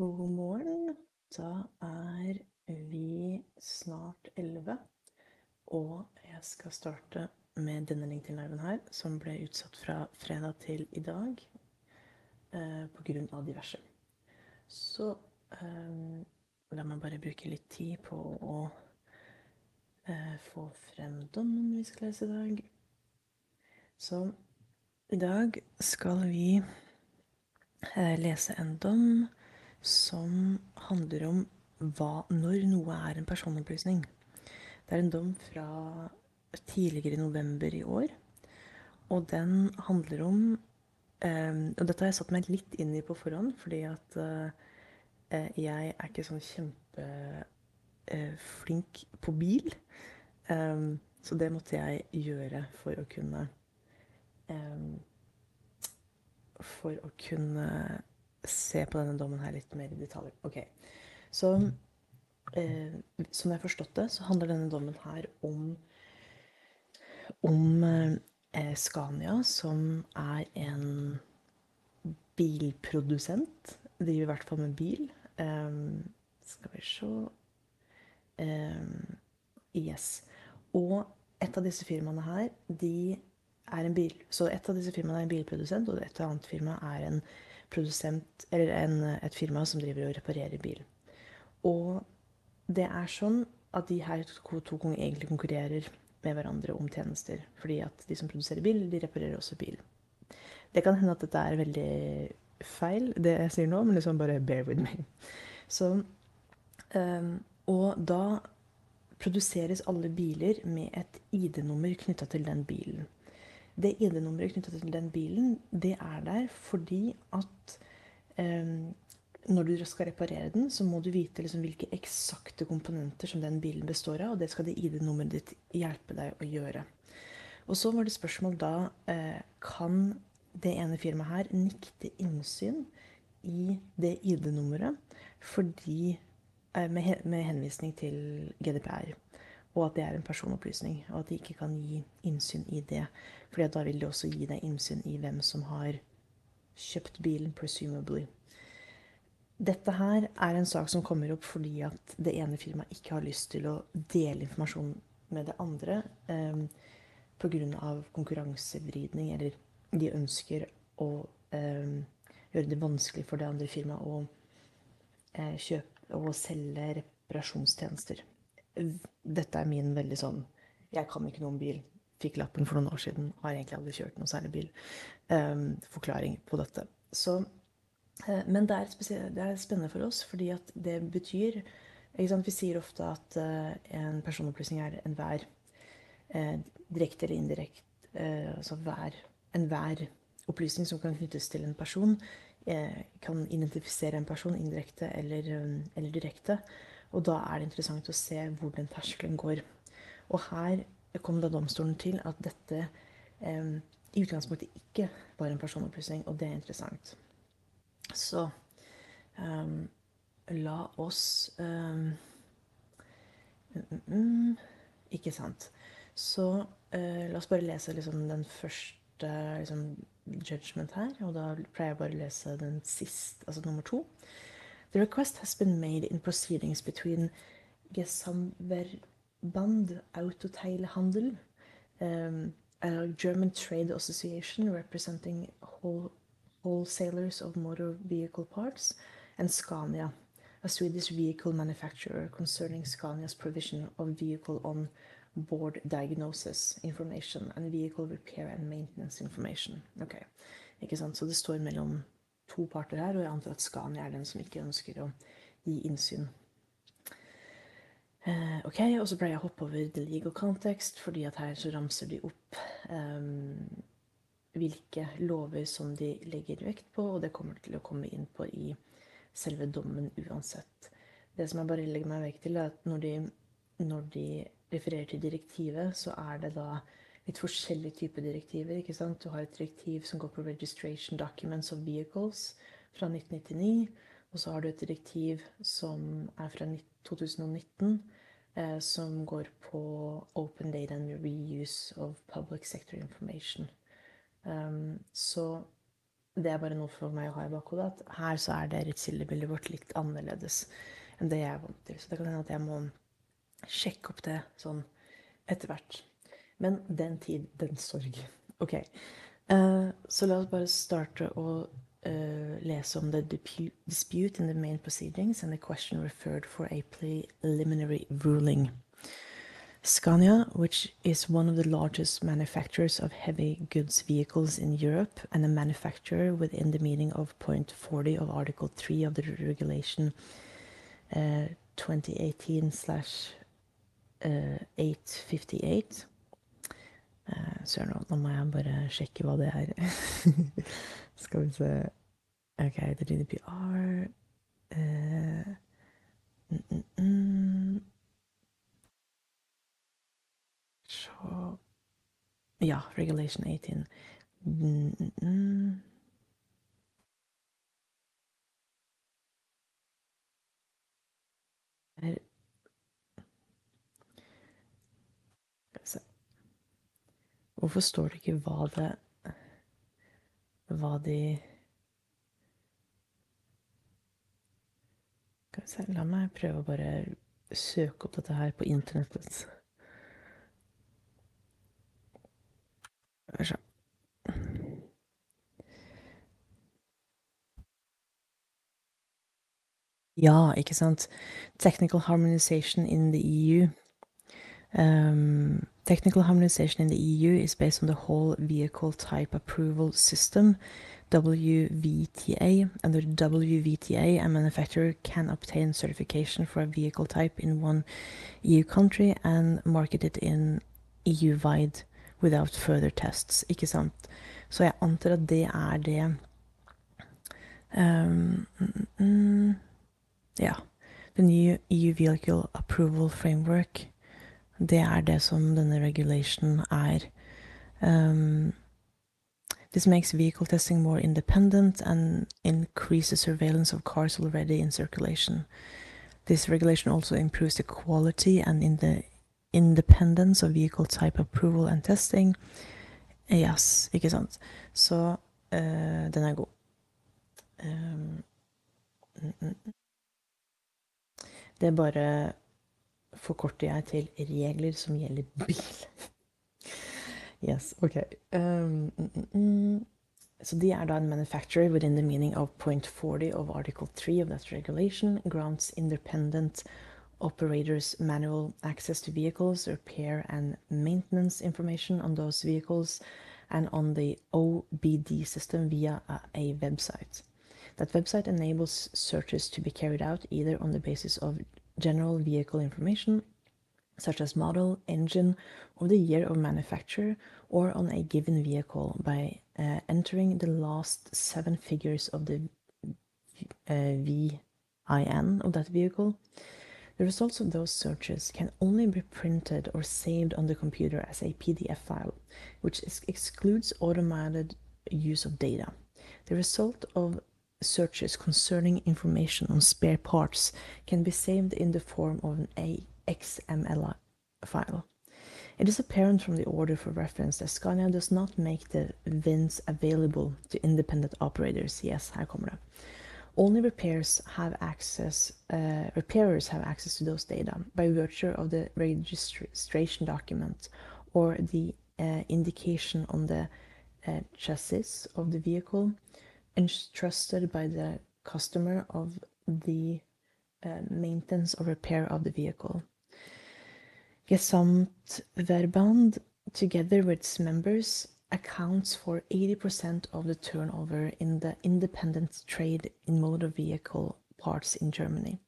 God morgen. Da er vi snart 11, og jeg skal starte med denne LinkedIn-liven her, som ble utsatt fra fredag til i dag eh, av diverse. Så eh, la meg bare bruke litt tid på å eh, få frem dommen vi skal lese i dag. Så i dag skal vi eh, lese en dom som handler om hva, når noe er en personopplysning. Det er en dom fra tidligere i november i år. Og den handler om eh, Og dette har jeg satt meg litt inn i på forhånd, fordi at eh, jeg er ikke sånn kjempeflink eh, på bil. Um, så det måtte jeg gjøre for å kunne um, For å kunne se på denne dommen her litt mer i detalj. Ok, Så eh, som jeg har forstått det, så handler denne dommen her om om eh, Scania, som er en bilprodusent. Driver i hvert fall med bil. Eh, skal vi se um, Yes. Og et av disse firmaene her, de er en bil... Så et av disse firmaene er en bilprodusent, og et annet firma er en produsent, eller en, et firma som driver og reparerer bil. Og det er sånn at de her to, egentlig konkurrerer med hverandre om tjenester. Fordi at de som produserer bil, de reparerer også bil. Det kan hende at dette er veldig feil, det jeg sier nå, men liksom bare bear with me. Så, um, og da produseres alle biler med et ID-nummer knytta til den bilen. Det ID-nummeret knytta til den bilen, det er der fordi at eh, når du skal reparere den, så må du vite liksom hvilke eksakte komponenter som den bilen består av, og det skal det ID-nummeret ditt hjelpe deg å gjøre. Og så var det spørsmål da eh, Kan det ene firmaet her nikte innsyn i det ID-nummeret eh, med, med henvisning til GDPR? Og at det er en personopplysning, og at de ikke kan gi innsyn i det. For da vil det også gi deg innsyn i hvem som har kjøpt bilen, presumably. Dette her er en sak som kommer opp fordi at det ene firmaet ikke har lyst til å dele informasjon med det andre eh, pga. konkurransevridning, eller de ønsker å eh, gjøre det vanskelig for det andre firmaet å eh, kjøpe og selge reparasjonstjenester dette er min veldig sånn Jeg kan ikke noe om bil. Fikk lappen for noen år siden. Har egentlig aldri kjørt noe særlig bil. Um, forklaring på dette. Så, uh, men det er, det er, spennende for oss, fordi at det betyr Vi sier ofte at uh, en personopplysning er enhver uh, direkte eller indirekte Altså hver, enhver opplysning som kan knyttes til en person, kan identifisere en person indirekte eller, eller direkte. Og da er det interessant å se hvor den terskelen går. Og her kom da domstolen til at dette eh, i utgangspunktet ikke var en personopplysning, og det er interessant. Så eh, la oss eh, mm, mm, Ikke sant. Så uh, la oss bare lese liksom, den første liksom, judgment her. Og da pleier jeg bare å lese den siste, altså nummer to. The request has been made in proceedings between Gesamverband Autoteilhandel, um, a German trade association representing whole, wholesalers of motor vehicle parts, and Scania, a Swedish vehicle manufacturer concerning Scania's provision of vehicle on board diagnosis information and vehicle repair and maintenance information. Ok, ikke sant? Så det står mellom to parter her, og jeg antar at Scania er den som ikke ønsker å gi innsyn. Eh, ok, Og så pleier jeg å hoppe over the legal context, fordi at her så ramser de opp eh, hvilke lover som de legger vekt på, og det kommer til å komme inn på i selve dommen uansett. Det som jeg bare legger meg vekt til, er at når de, når de refererer til direktivet, så er det da litt forskjellige typer direktiver. ikke sant? Du har et direktiv som går på Registration Documents of Vehicles fra 1999. Og så har du et direktiv som er fra 2019, eh, som går på Open Data and Reuse of Public Sector Information. Um, så det er bare noe for meg å ha i bakhodet, at her så er det rettskildebildet vårt litt annerledes enn det jeg er vant til. Så det kan hende at jeg må sjekke opp det sånn etter hvert. Men den tid, den sorg. Ok. Uh, så la oss bare starte å uh, lese om the dispute in the main proceedings and the question referred for a preliminary ruling. Scania, which is one of the largest manufacturers of heavy goods vehicles in Europe and a manufacturer within the meaning of point 40 of Article 3 of the regulation uh, 2018 slash uh, 858. Søren, nå må jeg bare sjekke hva det er. Skal vi se OK, the GDPR uh, mm, mm, mm. Så Ja, regulation 18. Mm, mm, mm. Her Hvorfor står det ikke hva det Hva de La meg prøve å bare søke opp dette her på internettet. Ja, ikke sant. Technical harmonization in the EU. Um, technical harmonization in the EU is based on the whole vehicle type approval system, WVTA. Under WVTA, a manufacturer can obtain certification for a vehicle type in one EU country and market it in EU-wide without further tests, ikke sant? Så jeg antar at det er det um, mm, mm, Ja. The new EU Vehicle Approval Framework. Det er det som denne regulation er. Um, this makes vehicle testing more independent and increases surveillance of cars already in circulation. This regulation also improves the quality and in the independence of vehicle type approval and testing. Yes, ikke sant. Så uh, den er god. Um, det er bare forkorter jeg som gjelder bil. yes, ok. Um, mm, so they are done manufacturer within the meaning of point 40 of Article 3 of that regulation grants independent operators manual access to vehicles, repair and maintenance information on those vehicles, and on the OBD system via a, a website. That website enables searches to be carried out either on the basis of general vehicle information, such as model, engine, or the year of manufacture, or on a given vehicle by uh, entering the last seven figures of the uh, VIN of that vehicle the results of those searches can only be printed or saved on the computer as a PDF file, which excludes automated use of data. The result of searches concerning information on spare parts can be saved in the form of an XML file. It is apparent from the order for reference that Scania does not make the VINs available to independent operators. Yes, här. Only repairs have access, uh, repairers have access to those data by virtue of the registration document or the uh, indication on the uh, chassis of the vehicle entrusted by the customer of the uh, maintenance or repair of the vehicle. Gesamtverband, together with its members, accounts for 80% of the turnover in the independent trade in motor vehicle parts in Germany.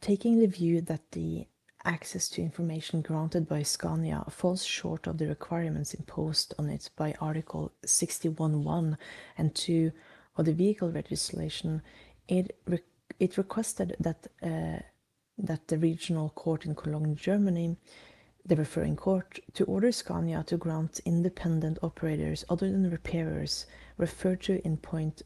Taking the view that the access to information granted by Scania falls short of the requirements imposed on it by Article 61.1 and 2 of the vehicle legislation, it, re it requested that, uh, that the regional court in Cologne, Germany, the referring court to order Scania to grant independent operators other than repairers referred to in point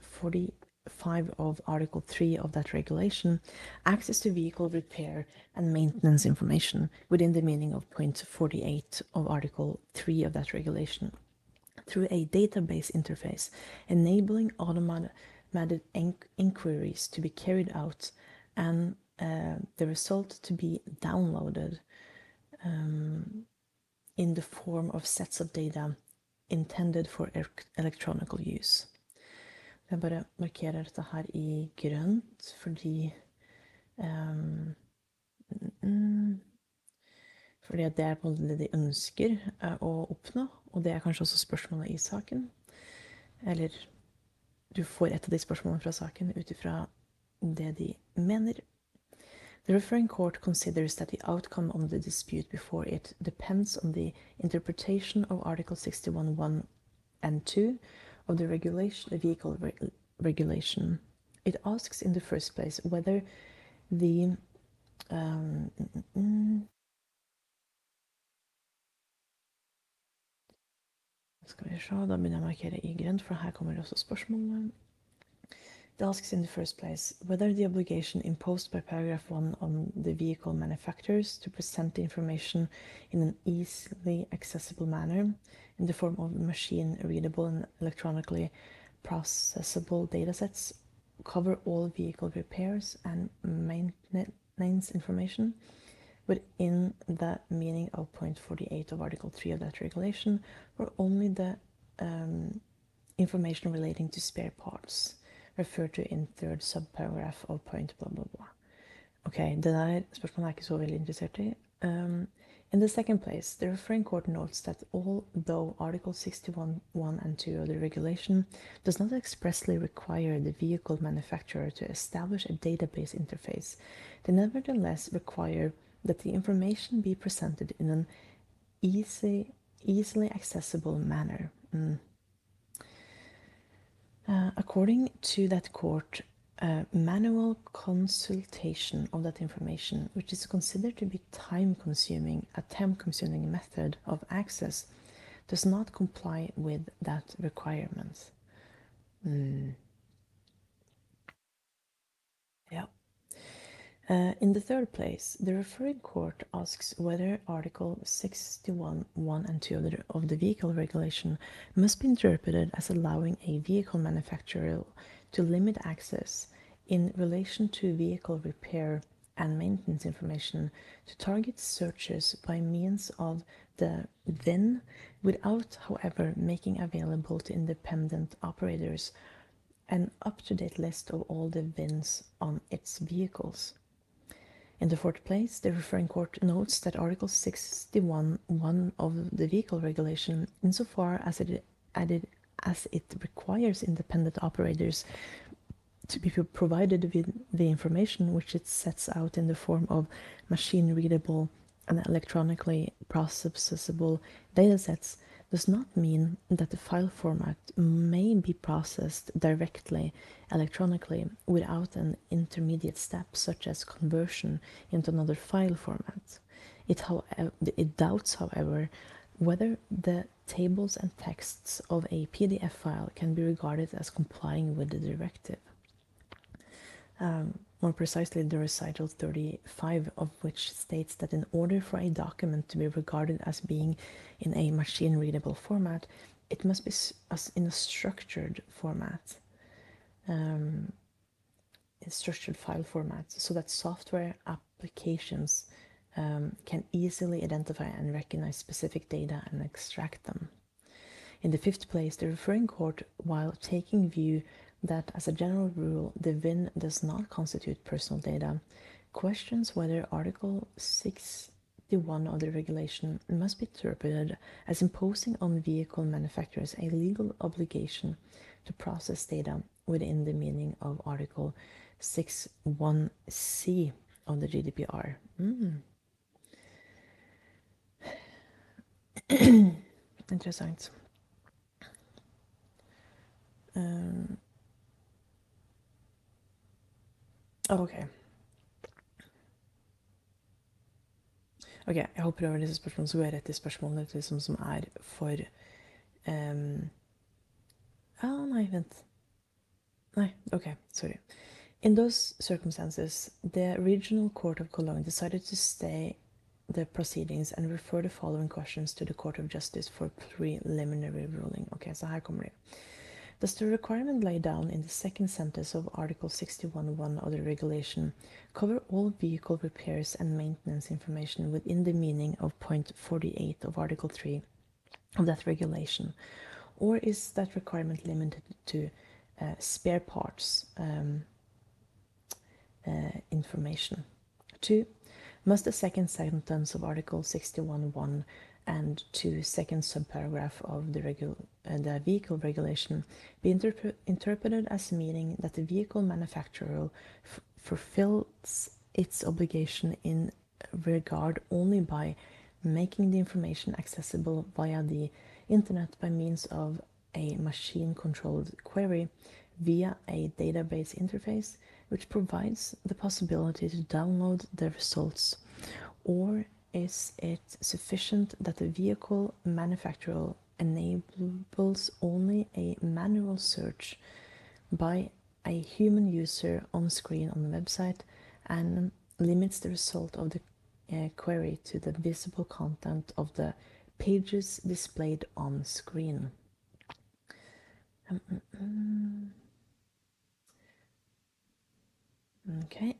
45 of Article 3 of that regulation access to vehicle repair and maintenance information within the meaning of point 48 of Article 3 of that regulation. through a database interface, enabling automated inquiries to be carried out and uh, the result to be downloaded um, in the form of sets of data intended for electronical use. Jeg bare markerer dette her i grønt fordi um, Fordi det er på det de ønsker uh, å oppnå, og det er kanskje også spørsmålet i saken. Eller du får et av de spørsmålene fra saken ut ifra det de mener. The referring court considers that the outcome of the dispute before it depends on the interpretation of Article 61.1 and 2 of the regulation, the vehicle re regulation. It asks in the first place whether the um, mm, mm, Skal vi se, da begynner jeg å markere i grønt, for her kommer også spørsmålene. It asks in the first place whether the obligation imposed by paragraph 1 on the vehicle manufacturers to present the information in an easily accessible manner in the form of machine readable and electronically processable datasets cover all vehicle repairs and maintenance information within the meaning of point 48 of article 3 of that regulation or only the um, information relating to spare parts referred to in third subparagraph of point blah blah blah. Ok, det der spørsmålet er ikke så veldig interessert i. Um, in the second place, the referring court notes that although Article 61 1 and 2 of the regulation does not expressly require the vehicle manufacturer to establish a database interface, they nevertheless require that the information be presented in an easy, easily accessible manner. Mm. Uh, according to that court, manual consultation of that information, which is considered to be time consuming, a time consuming method of access, does not comply with that requirement. Mm. Yeah. Uh, in the third place, the referring court asks whether Article 61 1 and 2 of the, of the vehicle regulation must be interpreted as allowing a vehicle manufacturer to limit access in relation to vehicle repair and maintenance information to target searches by means of the VIN without, however, making available to independent operators an up to date list of all the VINs on its vehicles. In the fourth place, the referring court notes that Article 61.1 of the vehicle regulation, insofar as it added as it requires independent operators to be provided with the information which it sets out in the form of machine readable and electronically processable datasets does not mean that the file format may be processed directly electronically without an intermediate step such as conversion into another file format. It, however, it doubts, however, whether the tables and texts of a PDF file can be regarded as complying with the directive. Um, more precisely, the recital 35 of which states that in order for a document to be regarded as being in a machine readable format, it must be in a structured format, um, in structured file format, so that software applications um, can easily identify and recognize specific data and extract them. In the fifth place, the referring court, while taking view that as a general rule the VIN does not constitute personal data questions whether Article 61 of the regulation must be interpreted as imposing on vehicle manufacturers a legal obligation to process data within the meaning of Article 61c of the GDPR. Mm. Interessant. Um, Ok. Ok, jeg hopper over disse spørsmålene, så går jeg rett til spørsmålene liksom, som er for um... Ah, nei, vent. Nei, ok, sorry. In those circumstances, the Regional Court of Cologne decided to stay the proceedings and refer the following questions to the Court of Justice for preliminary ruling. Ok, så her kommer det. Does the requirement laid down in the second sentence of Article 61.1 of the regulation cover all vehicle repairs and maintenance information within the meaning of point 48 of Article 3 of that regulation? Or is that requirement limited to uh, spare parts um, uh, information? Two, must the second sentence of Article 61.1 and two second subparagraph of the, regu- uh, the vehicle regulation be interp- interpreted as meaning that the vehicle manufacturer fulfills its obligation in regard only by making the information accessible via the internet by means of a machine controlled query via a database interface which provides the possibility to download the results or is it sufficient that the vehicle manufacturer enables only a manual search by a human user on screen on the website and limits the result of the uh, query to the visible content of the pages displayed on screen. Um, mm, mm. Okay.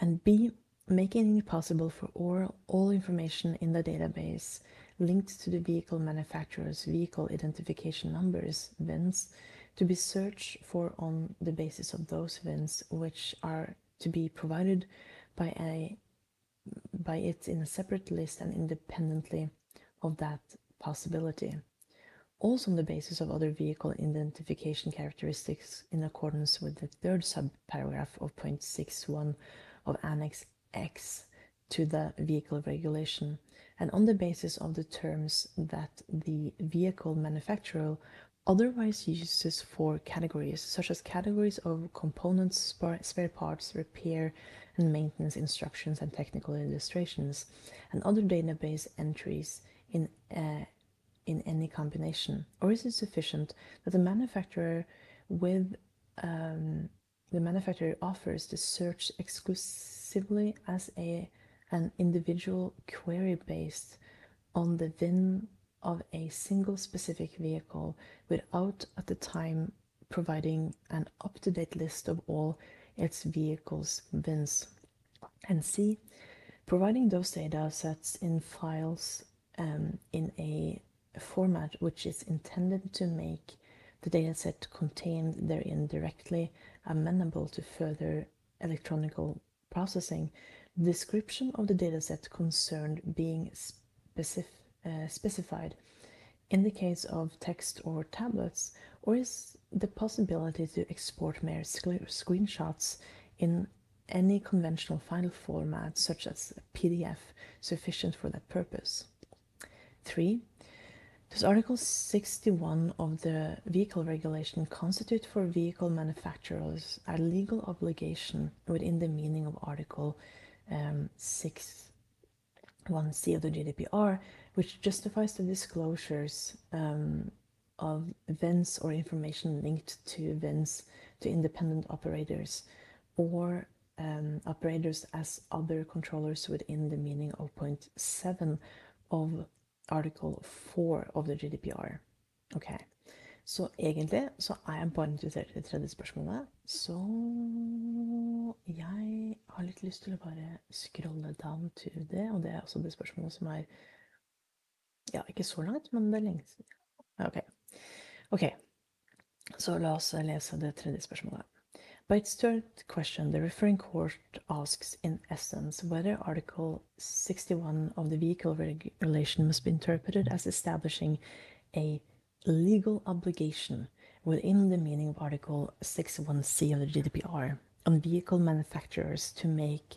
And B, making it possible for all, all information in the database linked to the vehicle manufacturer's vehicle identification numbers, VINs, to be searched for on the basis of those VINs, which are to be provided by a by it in a separate list and independently of that possibility. Also on the basis of other vehicle identification characteristics in accordance with the third subparagraph of point six one of Annex X to the vehicle regulation. And on the basis of the terms that the vehicle manufacturer otherwise uses for categories such as categories of components, spare parts, repair and maintenance instructions and technical illustrations, and other database entries in, uh, in any combination? Or is it sufficient that the manufacturer with um, the manufacturer offers the search exclusively as a an individual query based on the VIN of a single specific vehicle without at the time providing an up-to-date list of all its vehicles VINs. And C, providing those data sets in files um, in a format which is intended to make the dataset contained therein directly amenable to further electronic processing. Description of the dataset concerned being specif uh, specified in the case of text or tablets, or is the possibility to export mere screenshots in any conventional file format, such as PDF, sufficient for that purpose? 3. Does Article 61 of the Vehicle Regulation constitute for vehicle manufacturers a legal obligation within the meaning of Article um, 6 1c of the GDPR, which justifies the disclosures um, of events or information linked to events to independent operators or um, operators as other controllers within the meaning of point 7 of article 4 of the GDPR. Ok, så egentlig så er jeg bare interessert i det tredje spørsmålet. Så jeg har litt lyst til å bare scrolle down to det, og det er også det spørsmålet som er ja, ikke så langt, men det er lenge siden. Ok. Så la oss lese det tredje spørsmålet. By its third question, the referring court asks, in essence, whether Article 61 of the Vehicle Regulation must be interpreted as establishing a legal obligation within the meaning of Article 61c of the GDPR on vehicle manufacturers to make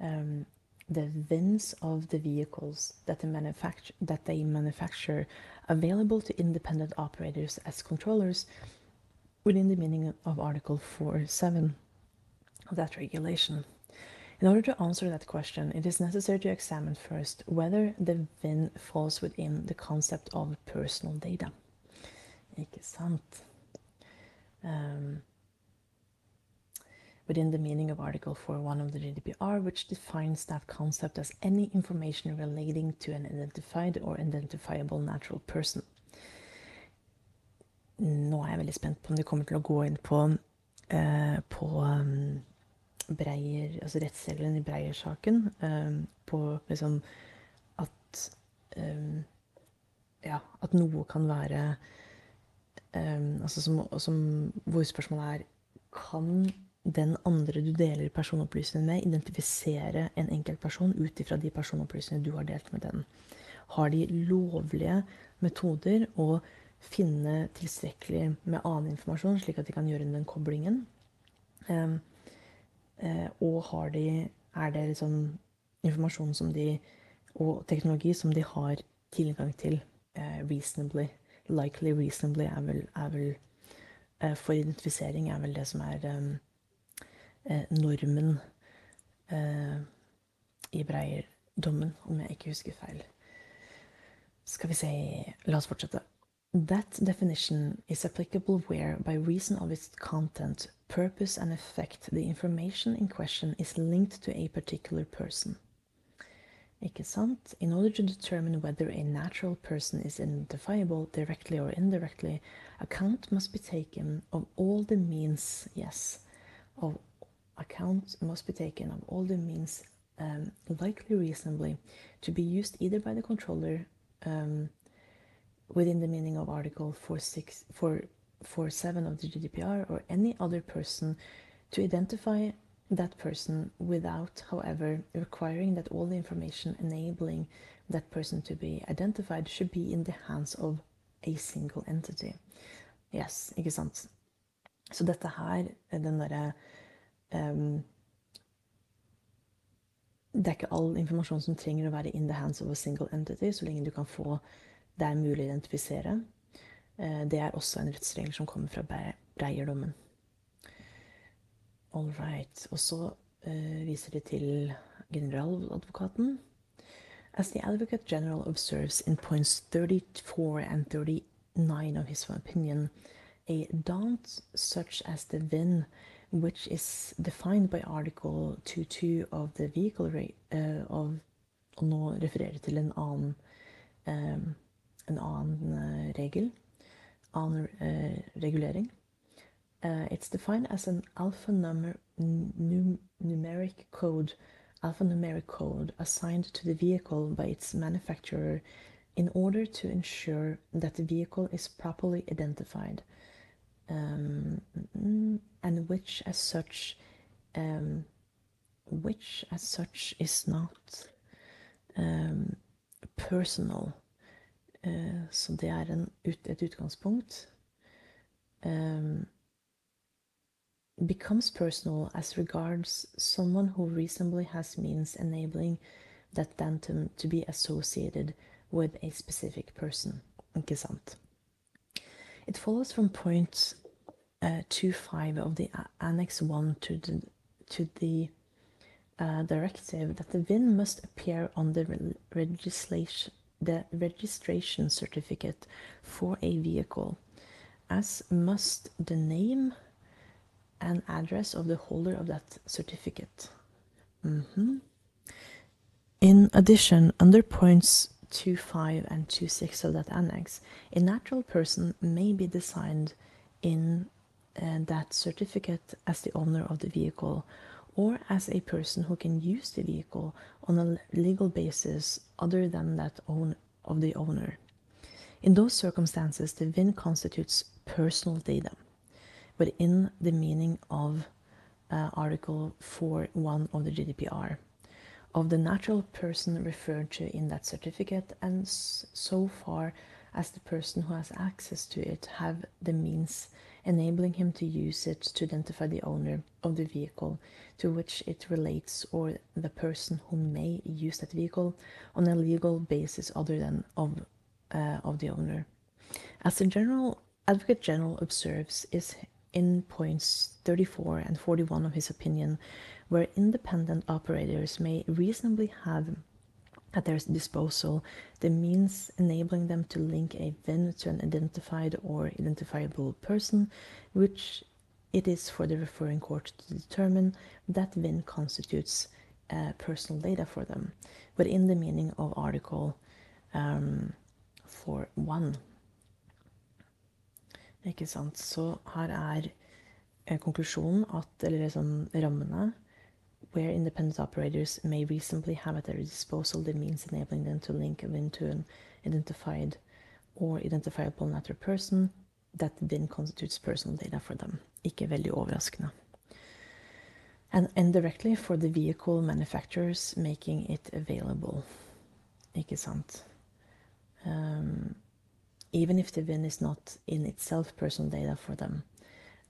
um, the VINs of the vehicles that, the that they manufacture available to independent operators as controllers within the meaning of Article 4.7 of that regulation. In order to answer that question, it is necessary to examine first whether the VIN falls within the concept of personal data. Um, within the meaning of Article 4.1 of the GDPR, which defines that concept as any information relating to an identified or identifiable natural person. Nå er jeg veldig spent på om de kommer til å gå inn på, eh, på um, Breier, altså rettsregelen i Breier-saken. Um, på liksom at um, Ja, at noe kan være um, altså som, som, Hvor spørsmålet er Kan den andre du deler personopplysningene med, identifisere en enkeltperson ut ifra de personopplysningene du har delt med den? Har de lovlige metoder å finne tilstrekkelig med annen informasjon, slik at de kan gjøre den koblingen? Um, uh, og de, er det liksom informasjon som de, og teknologi som de har tilgang til uh, reasonably? Likely reasonably er vel, er vel uh, For identifisering er vel det som er um, normen i Breyer-dommen, om jeg ikke husker feil. Skal vi se La oss fortsette. That definition is applicable where, by reason of its content, purpose, and effect, the information in question is linked to a particular person. In order to determine whether a natural person is identifiable directly or indirectly, account must be taken of all the means, yes, of account must be taken of all the means um, likely reasonably to be used either by the controller um, within the meaning of Article 46, 447 of the GDPR or any other person to identify that person without, however, requiring that all the information enabling that person to be identified should be in the hands of a single entity. Yes, ikke sant? Så dette her, den derre um, Det er ikke all informasjon som trenger å være in the hands of a single entity, så lenge du kan få det er mulig å identifisere. Eh, det er også en rettsregel som kommer fra Breierdommen. All right. Og så uh, viser de til generaladvokaten. As the Advocate General observes in points 34 and 39 of his opinion, a daunt such as the VIN, which is defined by Article 2.2 of the vehicle rate, uh, of, Og nå refererer til en annen um, en annen uh, regel, annen uh, regulering. Uh, it's defined as an alphanumeric numeric code, alphanumeric code assigned to the vehicle by its manufacturer in order to ensure that the vehicle is properly identified, um, and which, as such, um, which as such is not um, personal Eh, så det er en, et utgangspunkt. Um, becomes personal as regards someone who reasonably has means enabling that dantum to be associated with a specific person. Ikke sant? It follows from point uh, 2.5 of the Annex 1 to the, to the uh, directive that the VIN must appear on the legislation the registration certificate for a vehicle, as must the name and address of the holder of that certificate. Mm -hmm. In addition, under points 2.5 and 2.6 of that annex, a natural person may be designed in uh, that certificate as the owner of the vehicle or as a person who can use the vehicle on a legal basis other than that own of the owner. In those circumstances, the VIN constitutes personal data within the meaning of uh, Article 4.1 of the GDPR of the natural person referred to in that certificate and so far as the person who has access to it have the means enabling him to use it to identify the owner of the vehicle to which it relates or the person who may use that vehicle on a legal basis other than of, uh, of the owner. As the General Advocate General observes is in points 34 and 41 of his opinion, where independent operators may reasonably have at their disposal the means enabling them to link a VIN to an identified or identifiable person, which it is for the referring court to determine that VIN constitutes uh, personal data for them, but in the meaning of Article um, 4.1. Ikke sant? Så her er eh, konklusjonen at, eller liksom rammene where independent operators may reasonably have at their disposal the means enabling them to link a VIN to an identified or identifiable natural person that then constitutes personal data for them. Ikke veldig overraskende. And indirectly for the vehicle manufacturers making it available. Ikke sant? Um, even if the VIN is not in itself personal data for them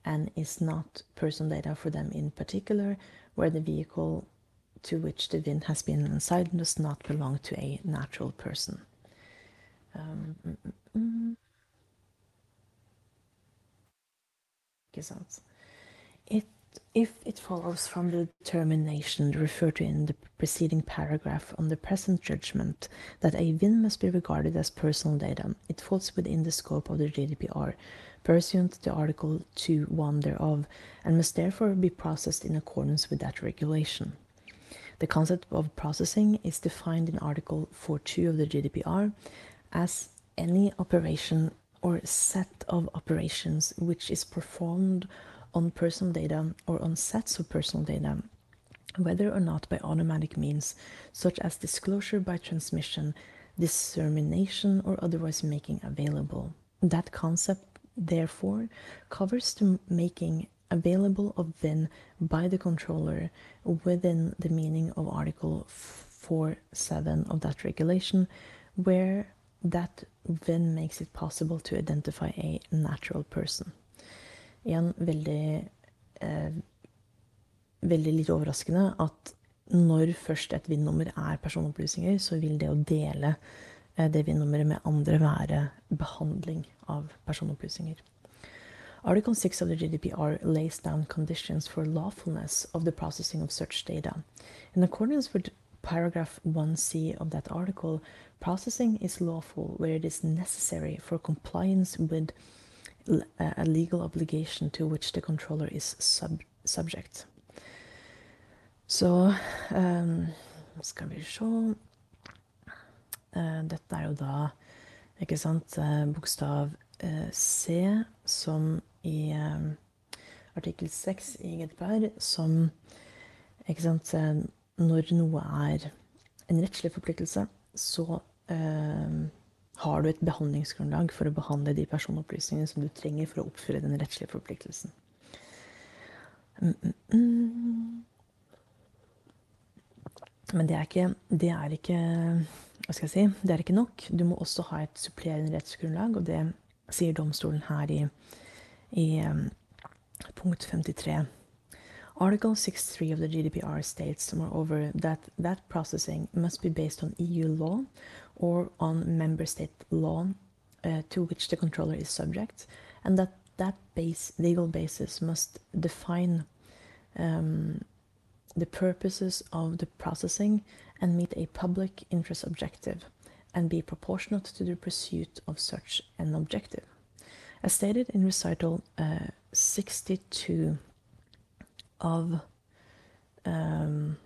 and is not personal data for them in particular, where the vehicle to which the VIN has been assigned does not belong to a natural person. Um, mm, mm, mm. It, if it follows from the determination referred to in the preceding paragraph on the present judgment that a VIN must be regarded as personal data, it falls within the scope of the GDPR pursuant to Article 2.1 thereof, and must therefore be processed in accordance with that regulation. The concept of processing is defined in Article 4.2 of the GDPR as any operation or set of operations which is performed on personal data or on sets of personal data, whether or not by automatic means, such as disclosure by transmission, dissemination, or otherwise making available. That concept therefore covers the making available of VIN by the controller within the meaning of Article 4.7 of that regulation, where that VIN makes it possible to identify a natural person. Igjen veldig eh, Veldig litt overraskende at når først et VIN-nummer er personopplysninger, så vil det å dele Eh, det vi nummeret med andre være behandling av personopplysninger. Article 6 of the GDPR lays down conditions for lawfulness of the processing of such data. In accordance with paragraph 1c of that article, processing is lawful where it is necessary for compliance with a legal obligation to which the controller is sub subject. Så um, skal vi se Eh, dette er jo da, ikke sant, eh, bokstav eh, C, som i artikkel 6 i GDPR, som ikke sant, Når noe er en rettslig forpliktelse, så eh, har du et behandlingsgrunnlag for å behandle de personopplysningene som du trenger for å oppfylle den rettslige forpliktelsen. Mm, mm, mm. Men det er ikke, det er ikke hva skal jeg si, det er ikke nok. Du må også ha et supplerende rettsgrunnlag, og det sier domstolen her i, i um, punkt 53. Article 6.3 of the GDPR states, moreover, that that processing must be based on EU law or on member state law uh, to which the controller is subject, and that that base, legal basis must define um, the purposes of the processing and meet a public interest objective and be proportionate to the pursuit of such an objective. As stated in recital uh, 62 of um,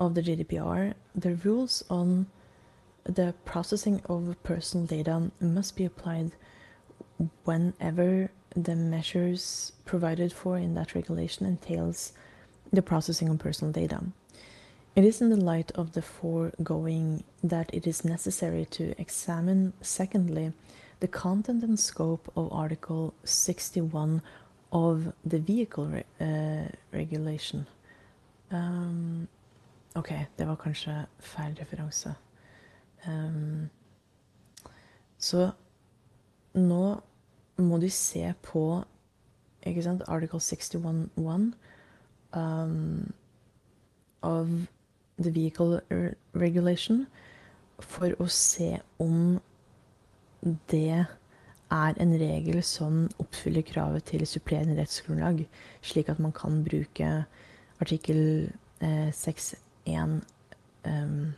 of the GDPR, the rules on the processing of personal data must be applied whenever the measures provided for in that regulation entails the processing of personal data. It is in the light of the foregoing that it is necessary to examine, secondly, the content and scope of Article 61 of the vehicle re uh, regulation. Um, ok, det var kanskje feil referanse. Um, så nå må du se på ikke sant, article 61.1 um, of the vehicle regulation for å se om det er en regel som oppfyller kravet til supplerende rettsgrunnlag, slik at man kan bruke artikkel eh, 6.1 um,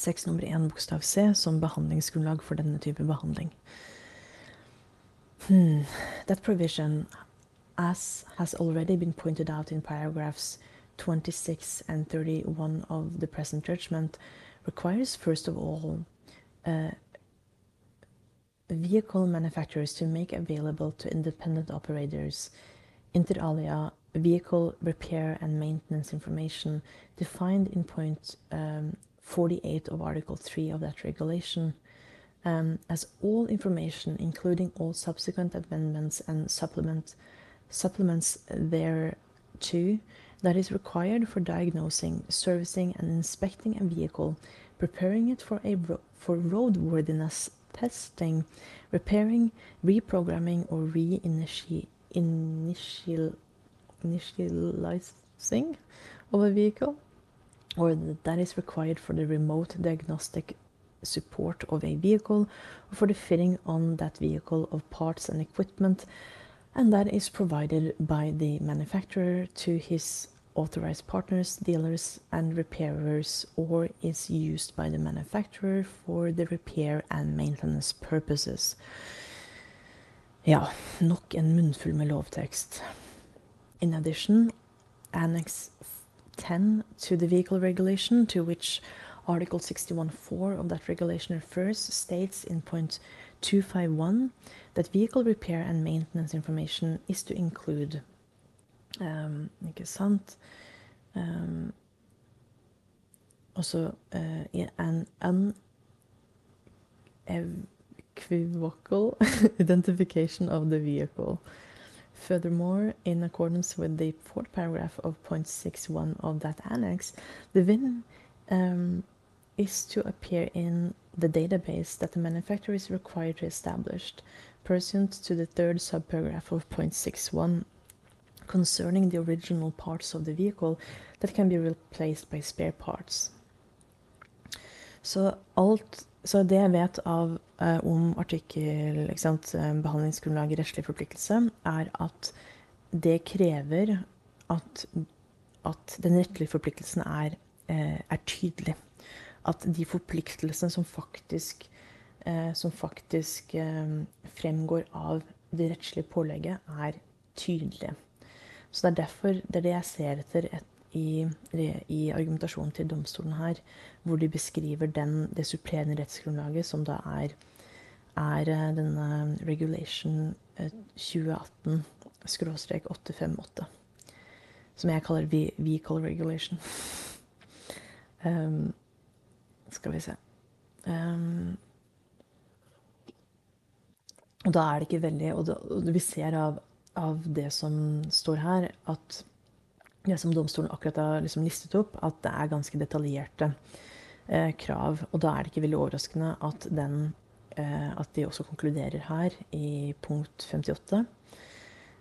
6 nummer 1 bokstav C som behandlingsgrunnlag for denne type behandling. Hmm, that provision, as has already been pointed out in paragraphs 26 and 31 of the present judgment, requires first of all uh, vehicle manufacturers to make available to independent operators inter alia vehicle repair and maintenance information defined in point um, 48 of Article 3 of that regulation, um, as all information, including all subsequent amendments and supplement, supplements there too that is required for diagnosing, servicing, and inspecting a vehicle, preparing it for, a ro for roadworthiness testing, repairing, reprogramming, or reinitializing initializing of a vehicle or that is required for the remote diagnostic support of a vehicle or for the fitting on that vehicle of parts and equipment and that is provided by the manufacturer to his authorized partners, dealers and repairers or is used by the manufacturer for the repair and maintenance purposes. Ja, nok en munnfull med lovtekst. In addition, Annex 10 to the vehicle regulation, to which Article 61.4 of that regulation refers, states in point 251 that vehicle repair and maintenance information is to include um, sant um, also uh, an unequivocal identification of the vehicle. Furthermore, in accordance with the fourth paragraph of point six one of that annex, the VIN um, is to appear in the database that the manufacturer is required to establish, pursuant to the third subparagraph of point six one concerning the original parts of the vehicle that can be replaced by spare parts. Så alt så det jeg vet av eh, om artikkel sant, eh, behandlingsgrunnlag i rettslig forpliktelse, er at det krever at, at den rettslige forpliktelsen er, eh, er, tydelig. At de forpliktelsene som faktisk, som faktisk eh, fremgår av det rettslige pålegget, er tydelige. Så det er derfor det er det jeg ser etter et i, i, argumentasjonen til domstolen her, hvor de beskriver den, det supplerende rettsgrunnlaget, som da er, er eh, denne regulation 2018 858. Som jeg kaller vehicle regulation. um, skal vi se um, Og da er det ikke veldig Og, da, og vi ser av, av det som står her, at det som domstolen akkurat har liksom listet opp, at det er ganske detaljerte eh, krav. Og da er det ikke veldig overraskende at, den, eh, at de også konkluderer her i punkt 58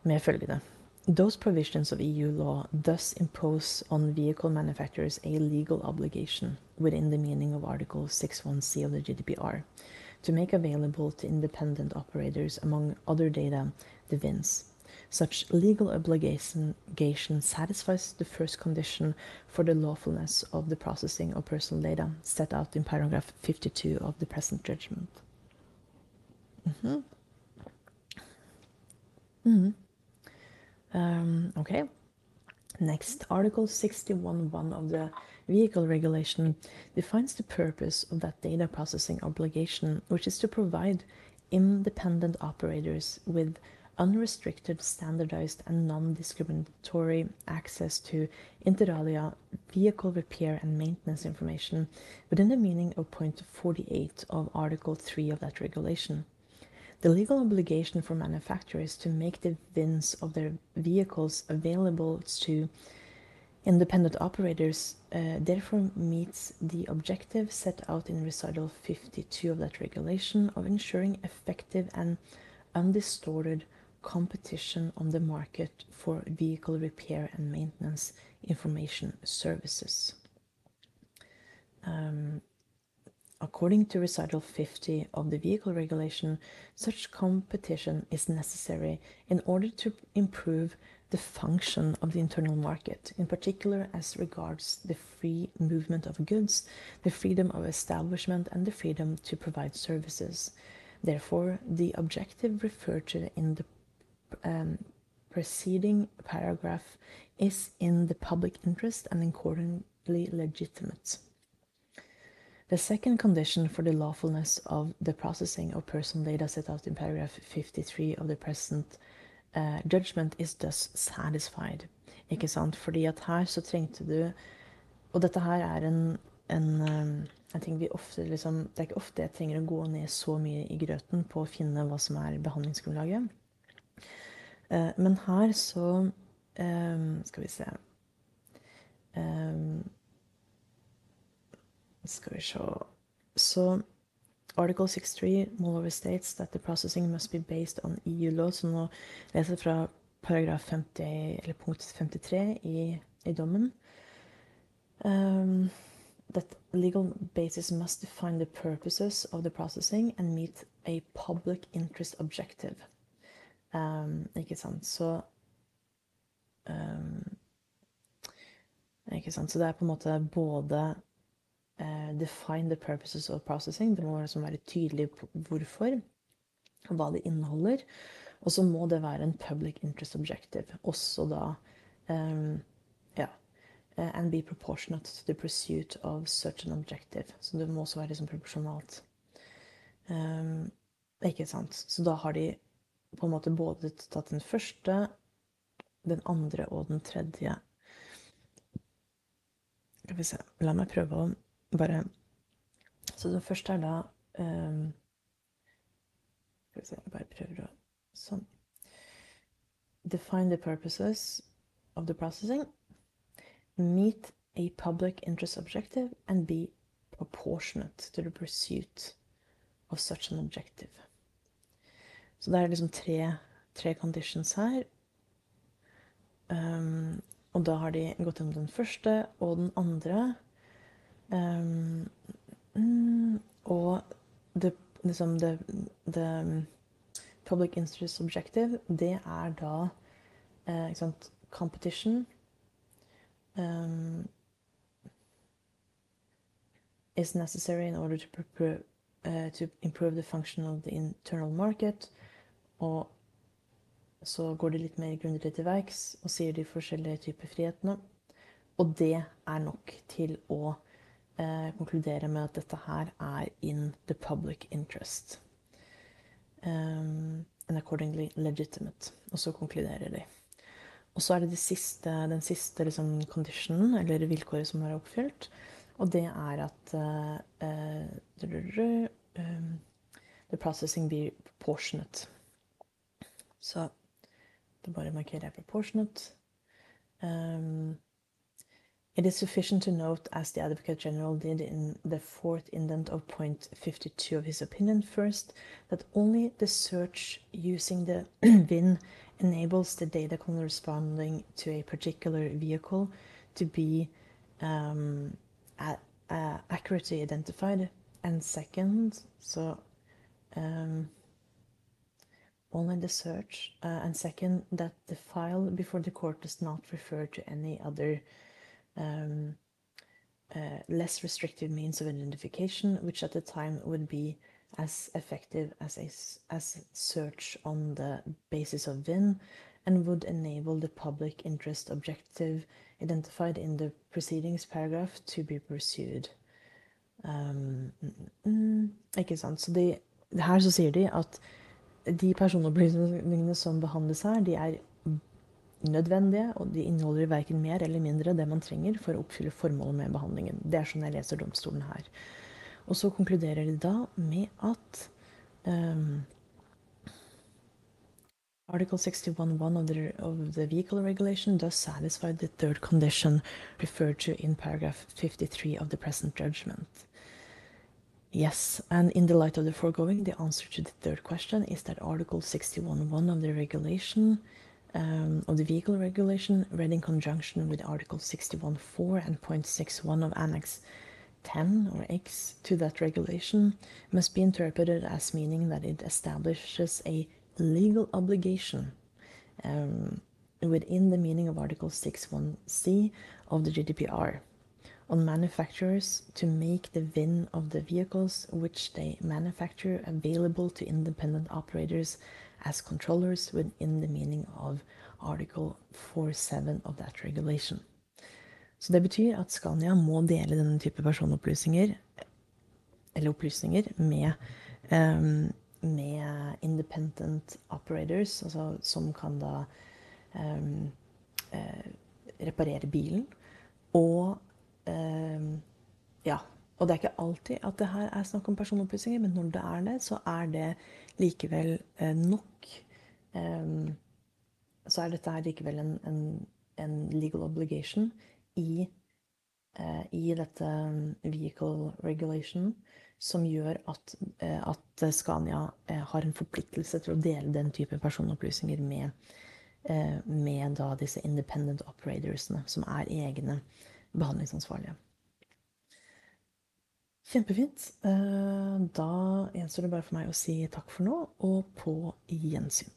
med følgende Those provisions of EU law thus impose on vehicle manufacturers a legal obligation within the meaning of Article 61C of the GDPR to make available to independent operators, among other data, the VINs Such legal obligation satisfies the first condition for the lawfulness of the processing of personal data set out in paragraph 52 of the present judgment. Mm-hmm. Mm-hmm. Um, okay. Next, Article 61.1 of the Vehicle Regulation defines the purpose of that data processing obligation, which is to provide independent operators with unrestricted, standardized, and non-discriminatory access to, inter alia, vehicle repair and maintenance information within the meaning of point 48 of Article 3 of that regulation. The legal obligation for manufacturers to make the VINs of their vehicles available to independent operators uh, therefore meets the objective set out in recital 52 of that regulation of ensuring effective and undistorted competition on the market for vehicle repair and maintenance information services. Um, according to recital 50 of the vehicle regulation, such competition is necessary in order to improve the function of the internal market, in particular as regards the free movement of goods, the freedom of establishment, and the freedom to provide services Therefore, the objective referred to in the um, preceding paragraph is in the public interest and accordingly legitimate. The second condition for the lawfulness of the processing of personal data set out in paragraph 53 of the present uh, judgment is thus satisfied. Ikke sant? Fordi at her så trengte du Og dette her er en, en, um, en ting vi ofte liksom Det er ikke ofte jeg trenger å gå ned så mye i grøten på å finne hva som er behandlingsgrunnlaget. Uh, men her så um, Skal vi se um, Skal vi se Så Article 63 moreover states that the processing must be based on EU law. Så nå leser jeg fra paragraf 50, eller punkt 53 i, i dommen. Um, that legal basis must define the purposes of the processing and meet a public interest objective. Um, ikke sant. Så um, Ikke sant. Så det er på en måte både define the purposes of processing. Det må liksom være tydelig hvorfor, hva det inneholder. Og så må det være en public interest objective. Også da um, Ja. Uh, and be proportionate to the pursuit of such an objective. Så det må også være liksom proporsjonalt. Um, ikke sant. Så da har de på en måte både tatt den første, den andre og den tredje. Skal vi se La meg prøve å bare Så det første er da um, Skal vi se Jeg bare prøver å Sånn. Define the purposes of the processing. Meet a public interest objective and be proportionate to the pursuit of such an objective. Så det er liksom tre, tre conditions her. Um, og da har de gått gjennom den første og den andre. Um, og det, liksom det, det public interest objective, det er da eh, sant, competition um, is necessary in order to, uh, to improve the function of the internal market. Og så går de litt mer grundig til verks og sier de forskjellige typer frihetene. Og det er nok til å eh, konkludere med at dette her er in the public interest. Um, and accordingly legitimate. Og så konkluderer de. Og så er det, det siste, den siste liksom, conditionen, eller vilkåret, som er oppfylt. Og det er at uh, um, the processing be proportionate. Så da bare markerer jeg proportionate. Um, It is sufficient to note, as the Advocate General did in the fourth indent of point 52 of his opinion first, that only the search using the VIN enables the data corresponding to a particular vehicle to be um, a accurately identified. And second, so um, only the search, uh, and second, that the file before the court does not refer to any other um, uh, less restrictive means of identification, which at the time would be as effective as a as search on the basis of VIN and would enable the public interest objective identified in the proceedings paragraph to be pursued. Um, mm, ikke sant. Så de, her så sier de at de personopplysningene som behandles her, de er nødvendige, og de inneholder verken mer eller mindre det man trenger for å oppfylle formålet med behandlingen. Det er sånn jeg leser domstolen her. Og så konkluderer de da med at um, Article 61.1 of the, of the vehicle regulation does satisfy the third condition referred to in paragraph 53 of the present judgment. Yes, and in the light of the foregoing, the answer to the third question is that Article 61.1 of the regulation um, of the vehicle regulation read in conjunction with Article 61.4 and point 61 of Annex 10 or X to that regulation must be interpreted as meaning that it establishes a legal obligation um, within the meaning of Article 61C of the GDPR on manufacturers to make the VIN of the vehicles which they manufacture available to independent operators as controllers within the meaning of article 47 of that regulation. Så det betyr at Scania må dele denne type personopplysninger eller opplysninger med, um, med independent operators, altså som kan da um, uh, reparere bilen. Og um, ja. Og det er ikke alltid at det her er snakk om personopplysninger, men når det er det, så er det likevel uh, nok Så er dette her likevel en, en, en legal obligation i, uh, i dette vehicle regulation som gjør at, eh, at, Scania eh, har en forpliktelse til å dele den type personopplysninger med, eh, med disse independent operatorsene, som er egne behandlingsansvarlige. Kjempefint. Da gjenstår det bare for meg å si takk for nå, og på gjensyn.